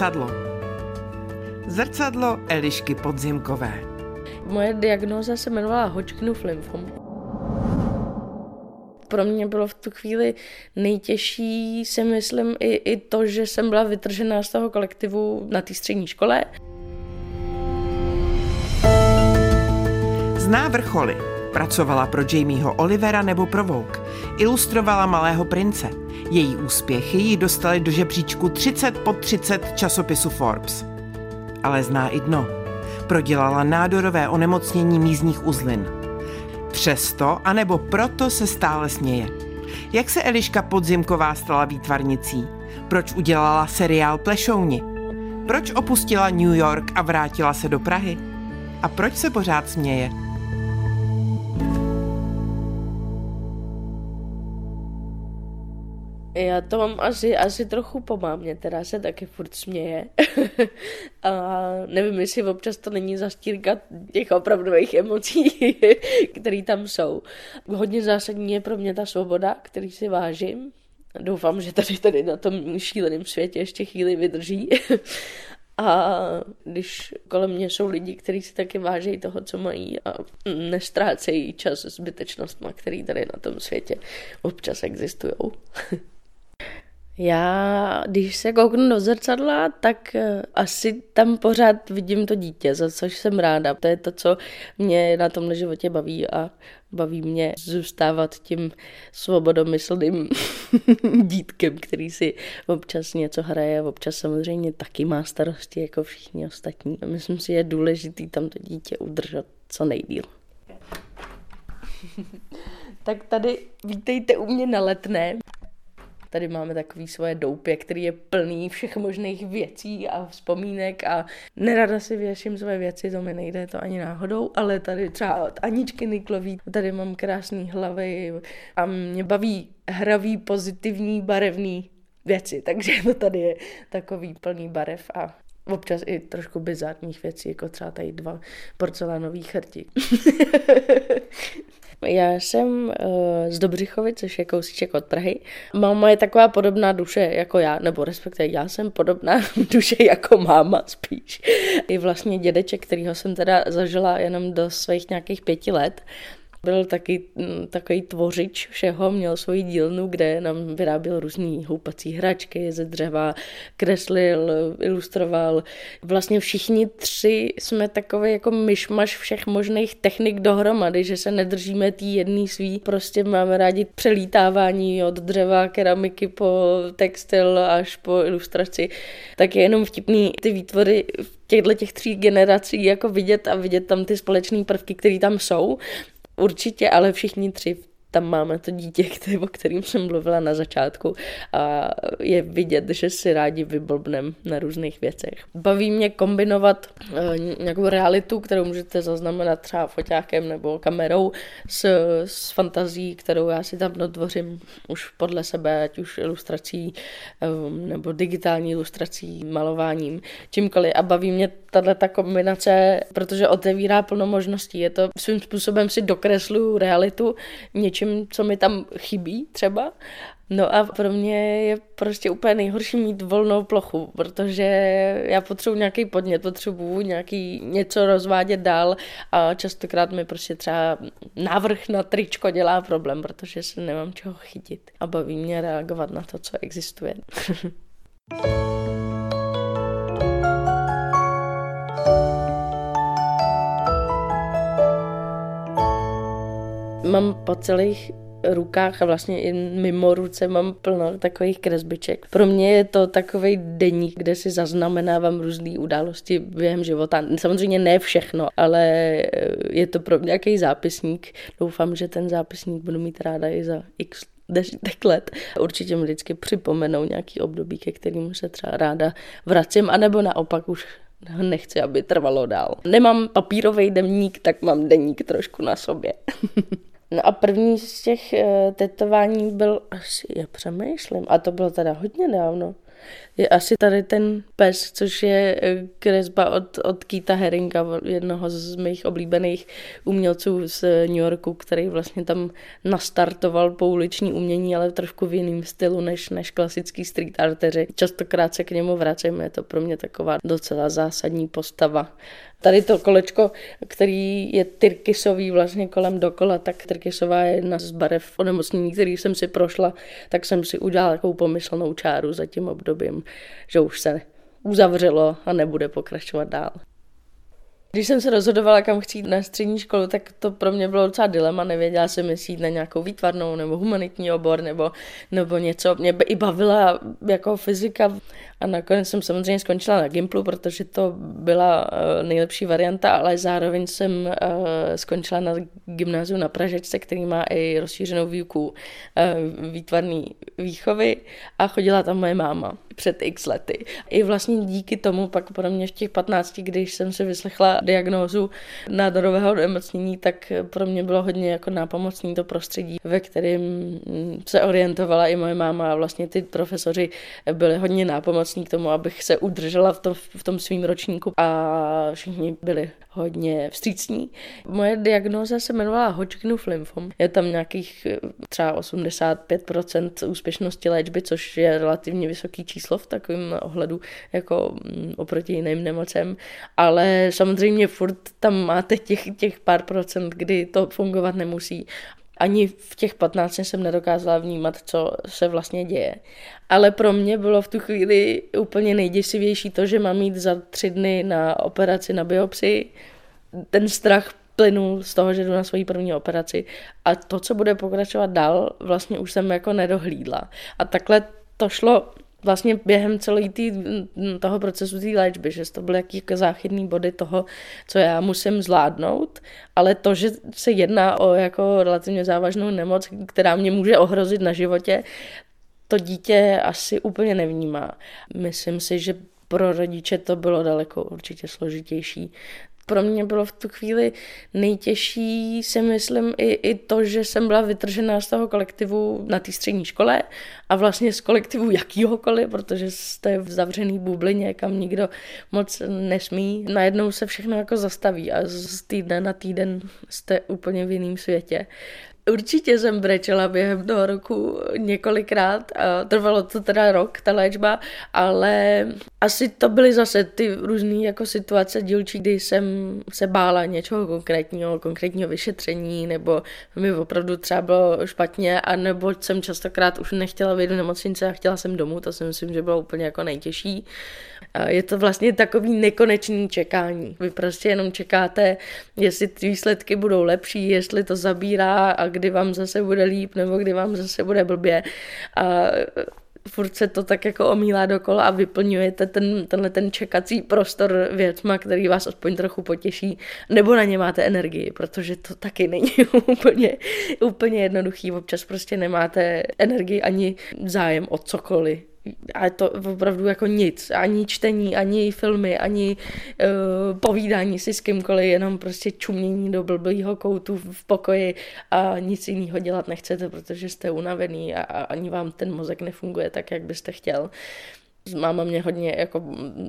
Zrcadlo. Zrcadlo Elišky Podzimkové. Moje diagnóza se jmenovala Hodgkinův lymfom. Pro mě bylo v tu chvíli nejtěžší, si myslím, i, i to, že jsem byla vytržená z toho kolektivu na té střední škole. Zná vrcholy. Pracovala pro Jamieho Olivera nebo pro Vogue. Ilustrovala Malého prince. Její úspěchy ji dostaly do žebříčku 30 pod 30 časopisu Forbes. Ale zná i dno. Prodělala nádorové onemocnění mízních uzlin. Přesto, anebo proto se stále směje. Jak se Eliška Podzimková stala výtvarnicí? Proč udělala seriál Plešouni? Proč opustila New York a vrátila se do Prahy? A proč se pořád směje? Já to mám asi, asi trochu po mámě, která se taky furt směje. a nevím, jestli občas to není zastírka těch opravdových emocí, které tam jsou. Hodně zásadní je pro mě ta svoboda, který si vážím. Doufám, že tady, tady na tom šíleném světě ještě chvíli vydrží. A když kolem mě jsou lidi, kteří si taky vážejí toho, co mají a nestrácejí čas zbytečnostma, který tady na tom světě občas existují. Já, když se kouknu do zrcadla, tak eh, asi tam pořád vidím to dítě, za což jsem ráda. To je to, co mě na tomhle životě baví a baví mě zůstávat tím svobodomyslným dítkem, který si občas něco hraje, občas samozřejmě taky má starosti jako všichni ostatní. Myslím si, je důležitý tam to dítě udržet co nejdíl. tak tady vítejte u mě na letné. Tady máme takový svoje doupě, který je plný všech možných věcí a vzpomínek a nerada si věším svoje věci, to mi nejde to ani náhodou, ale tady třeba od Aničky Niklový, tady mám krásný hlavy a mě baví hravý, pozitivní, barevný věci, takže to tady je takový plný barev a občas i trošku bizárních věcí, jako třeba tady dva porcelánový chrti. Já jsem uh, z Dobřichovy, což je kousíček od Prahy. Máma je taková podobná duše jako já, nebo respektive já jsem podobná duše jako máma spíš. I vlastně dědeček, kterýho jsem teda zažila jenom do svých nějakých pěti let, byl taky mm, takový tvořič všeho, měl svoji dílnu, kde nám vyráběl různý houpací hračky ze dřeva, kreslil, ilustroval. Vlastně všichni tři jsme takový jako myšmaš všech možných technik dohromady, že se nedržíme tý jedný svý. Prostě máme rádi přelítávání od dřeva, keramiky po textil až po ilustraci. Tak je jenom vtipný ty výtvory těchto těch tří generací jako vidět a vidět tam ty společné prvky, které tam jsou. Určitě, ale všichni tři tam máme to dítě, který, o kterým jsem mluvila na začátku a je vidět, že si rádi vyblbnem na různých věcech. Baví mě kombinovat uh, nějakou realitu, kterou můžete zaznamenat třeba foťákem nebo kamerou s, s fantazí, kterou já si tam dotvořím už podle sebe, ať už ilustrací um, nebo digitální ilustrací, malováním, čímkoliv. A baví mě tahle ta kombinace, protože otevírá plno možností. Je to svým způsobem si dokresluju realitu něčím, co mi tam chybí třeba. No a pro mě je prostě úplně nejhorší mít volnou plochu, protože já potřebuji nějaký podnět, potřebuji nějaký něco rozvádět dál a častokrát mi prostě třeba návrh na tričko dělá problém, protože se nemám čeho chytit a baví mě reagovat na to, co existuje. mám po celých rukách a vlastně i mimo ruce mám plno takových kresbiček. Pro mě je to takový deník, kde si zaznamenávám různé události během života. Samozřejmě ne všechno, ale je to pro mě nějaký zápisník. Doufám, že ten zápisník budu mít ráda i za x desítek let. Určitě mi vždycky připomenou nějaký období, ke kterým se třeba ráda vracím, anebo naopak už nechci, aby trvalo dál. Nemám papírový deník, tak mám deník trošku na sobě. No a první z těch uh, tetování byl asi, já přemýšlím, a to bylo teda hodně dávno. Je asi tady ten pes, což je eh, kresba od, od Keita Herringa, jednoho z mých oblíbených umělců z New Yorku, který vlastně tam nastartoval pouliční umění, ale trošku v jiném stylu než, než klasický street arteři. Častokrát se k němu vracím, je to pro mě taková docela zásadní postava. Tady to kolečko, který je tyrkysový vlastně kolem dokola, tak tyrkysová je jedna z barev onemocnění, který jsem si prošla, tak jsem si udělala takovou pomyslnou čáru za tím obdobím, že už se uzavřelo a nebude pokračovat dál. Když jsem se rozhodovala, kam chci jít na střední školu, tak to pro mě bylo docela dilema. Nevěděla jsem, jestli jít na nějakou výtvarnou nebo humanitní obor nebo, nebo něco. Mě by i bavila jako fyzika a nakonec jsem samozřejmě skončila na Gimplu, protože to byla uh, nejlepší varianta, ale zároveň jsem uh, skončila na gymnáziu na Pražečce, který má i rozšířenou výuku uh, výtvarné výchovy a chodila tam moje máma před x lety. I vlastně díky tomu pak pro mě v těch 15, když jsem si vyslechla diagnózu nádorového nemocnění, tak pro mě bylo hodně jako nápomocný to prostředí, ve kterém se orientovala i moje máma a vlastně ty profesoři byli hodně nápomocní k tomu, abych se udržela v tom, v tom svým ročníku a všichni byli hodně vstřícní. Moje diagnóza se jmenovala Hodgkinův lymfom. Je tam nějakých třeba 85% úspěšnosti léčby, což je relativně vysoký číslo v takovém ohledu jako mm, oproti jiným nemocem, ale samozřejmě furt tam máte těch, těch pár procent, kdy to fungovat nemusí ani v těch 15 jsem nedokázala vnímat, co se vlastně děje. Ale pro mě bylo v tu chvíli úplně nejděsivější to, že mám mít za tři dny na operaci na biopsii. Ten strach plynul z toho, že jdu na svoji první operaci a to, co bude pokračovat dál, vlastně už jsem jako nedohlídla. A takhle to šlo vlastně během celé tý, toho procesu té léčby, že to byly jaký jako záchytný body toho, co já musím zvládnout, ale to, že se jedná o jako relativně závažnou nemoc, která mě může ohrozit na životě, to dítě asi úplně nevnímá. Myslím si, že pro rodiče to bylo daleko určitě složitější pro mě bylo v tu chvíli nejtěžší, si myslím, i, i to, že jsem byla vytržená z toho kolektivu na té střední škole a vlastně z kolektivu jakýhokoliv, protože jste v zavřený bublině, kam nikdo moc nesmí. Najednou se všechno jako zastaví a z týdne na týden jste úplně v jiném světě. Určitě jsem brečela během toho roku několikrát. Trvalo to teda rok, ta léčba, ale asi to byly zase ty různé jako situace dílčí, kdy jsem se bála něčeho konkrétního, konkrétního vyšetření, nebo mi opravdu třeba bylo špatně, a nebo jsem častokrát už nechtěla vyjít do nemocnice a chtěla jsem domů, to si myslím, že bylo úplně jako nejtěžší. Je to vlastně takový nekonečný čekání. Vy prostě jenom čekáte, jestli ty výsledky budou lepší, jestli to zabírá a kdy vám zase bude líp, nebo kdy vám zase bude blbě. A furt se to tak jako omílá dokola a vyplňujete ten, tenhle ten čekací prostor věcma, který vás aspoň trochu potěší, nebo na ně máte energii, protože to taky není úplně, úplně jednoduchý. Občas prostě nemáte energii ani zájem o cokoliv a je to opravdu jako nic, ani čtení, ani filmy, ani uh, povídání si s kýmkoliv, jenom prostě čumění do blbýho koutu v pokoji a nic jiného dělat nechcete, protože jste unavený a, a ani vám ten mozek nefunguje tak, jak byste chtěl. Uh, Máma mě hodně, jako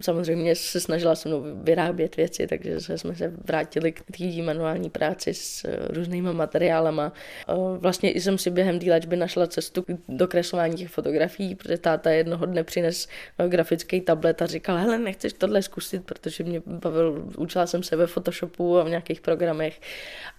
samozřejmě se snažila se mnou vyrábět věci, takže jsme se vrátili k té manuální práci s eh, různýma materiálama. Eh, vlastně jsem si během té léčby našla cestu do kreslení těch fotografií, protože táta jednoho dne přines grafický tablet a říkal, hele, nechceš tohle zkusit, protože mě bavil, učila jsem se ve Photoshopu a v nějakých programech.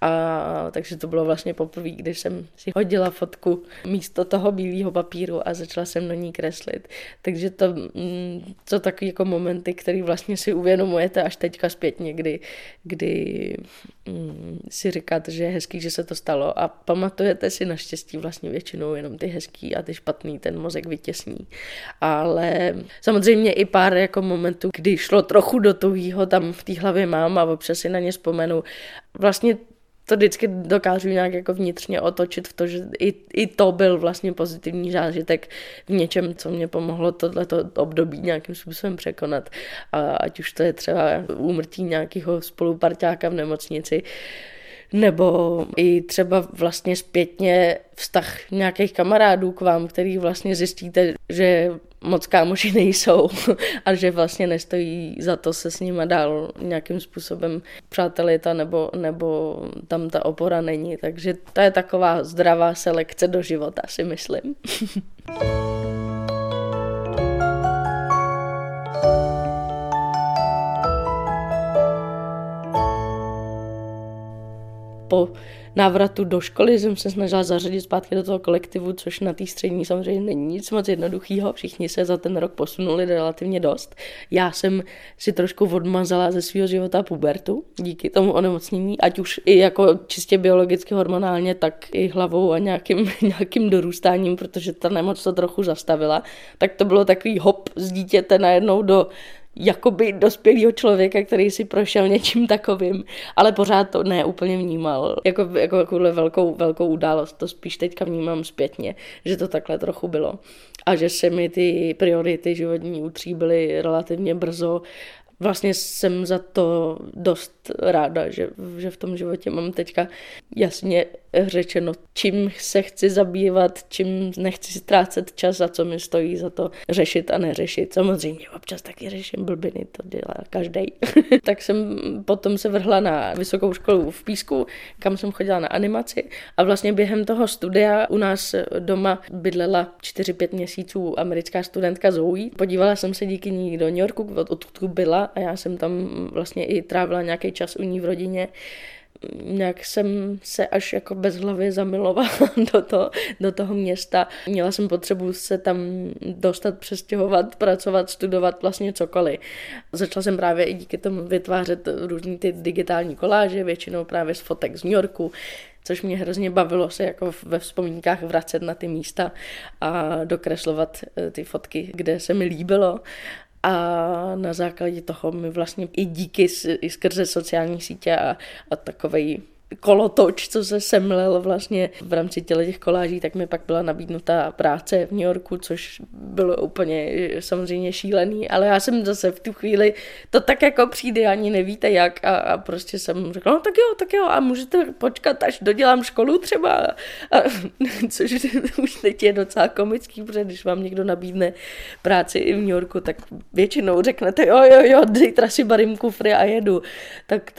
A takže to bylo vlastně poprvé, když jsem si hodila fotku místo toho bílého papíru a začala jsem na ní kreslit. Takže to Mm, to takový jako momenty, které vlastně si uvědomujete až teďka zpětně, kdy, kdy mm, si říkáte, že je hezký, že se to stalo a pamatujete si naštěstí vlastně většinou jenom ty hezký a ty špatný ten mozek vytěsní. Ale samozřejmě i pár jako momentů, kdy šlo trochu do tuhýho, tam v té hlavě mám a občas si na ně vzpomenu. Vlastně to vždycky dokážu nějak jako vnitřně otočit v to, že i, i to byl vlastně pozitivní zážitek v něčem, co mě pomohlo tohleto období nějakým způsobem překonat. A ať už to je třeba úmrtí nějakého spoluparťáka v nemocnici, nebo i třeba vlastně zpětně vztah nějakých kamarádů k vám, který vlastně zjistíte, že moc kámoši nejsou a že vlastně nestojí za to se s nima dál nějakým způsobem přátelita nebo, nebo tam ta opora není. Takže to je taková zdravá selekce do života, si myslím. po návratu do školy jsem se snažila zařadit zpátky do toho kolektivu, což na té střední samozřejmě není nic moc jednoduchého. Všichni se za ten rok posunuli relativně dost. Já jsem si trošku odmazala ze svého života pubertu díky tomu onemocnění, ať už i jako čistě biologicky hormonálně, tak i hlavou a nějakým, nějakým dorůstáním, protože ta nemoc to trochu zastavila. Tak to bylo takový hop z dítěte najednou do jakoby dospělého člověka, který si prošel něčím takovým, ale pořád to ne úplně vnímal. Jako, jako takovou velkou, velkou událost, to spíš teďka vnímám zpětně, že to takhle trochu bylo. A že se mi ty priority životní utříbily relativně brzo vlastně jsem za to dost ráda, že, že v tom životě mám teďka jasně řečeno, čím se chci zabývat, čím nechci ztrácet čas a co mi stojí za to řešit a neřešit. Samozřejmě občas taky řeším blbiny, to dělá každý. tak jsem potom se vrhla na vysokou školu v Písku, kam jsem chodila na animaci a vlastně během toho studia u nás doma bydlela 4-5 měsíců americká studentka Zoe. Podívala jsem se díky ní do New Yorku, odkud byla a já jsem tam vlastně i trávila nějaký čas u ní v rodině nějak jsem se až jako bez hlavy zamilovala do, to, do toho města. Měla jsem potřebu se tam dostat, přestěhovat, pracovat, studovat vlastně cokoliv. Začala jsem právě i díky tomu vytvářet různý ty digitální koláže, většinou právě z fotek z New Yorku, což mě hrozně bavilo se jako ve vzpomínkách vracet na ty místa a dokreslovat eh, ty fotky, kde se mi líbilo a na základě toho mi vlastně i díky i skrze sociální sítě a, a takovej kolotoč, co se semlel vlastně v rámci těch koláží, tak mi pak byla nabídnuta práce v New Yorku, což bylo úplně samozřejmě šílený, ale já jsem zase v tu chvíli, to tak jako přijde, ani nevíte jak a, a prostě jsem řekla, no tak jo, tak jo a můžete počkat, až dodělám školu třeba, a, což už teď je docela komický, protože když vám někdo nabídne práci i v New Yorku, tak většinou řeknete, jo, jo, jo, zítra si barím kufry a jedu. Tak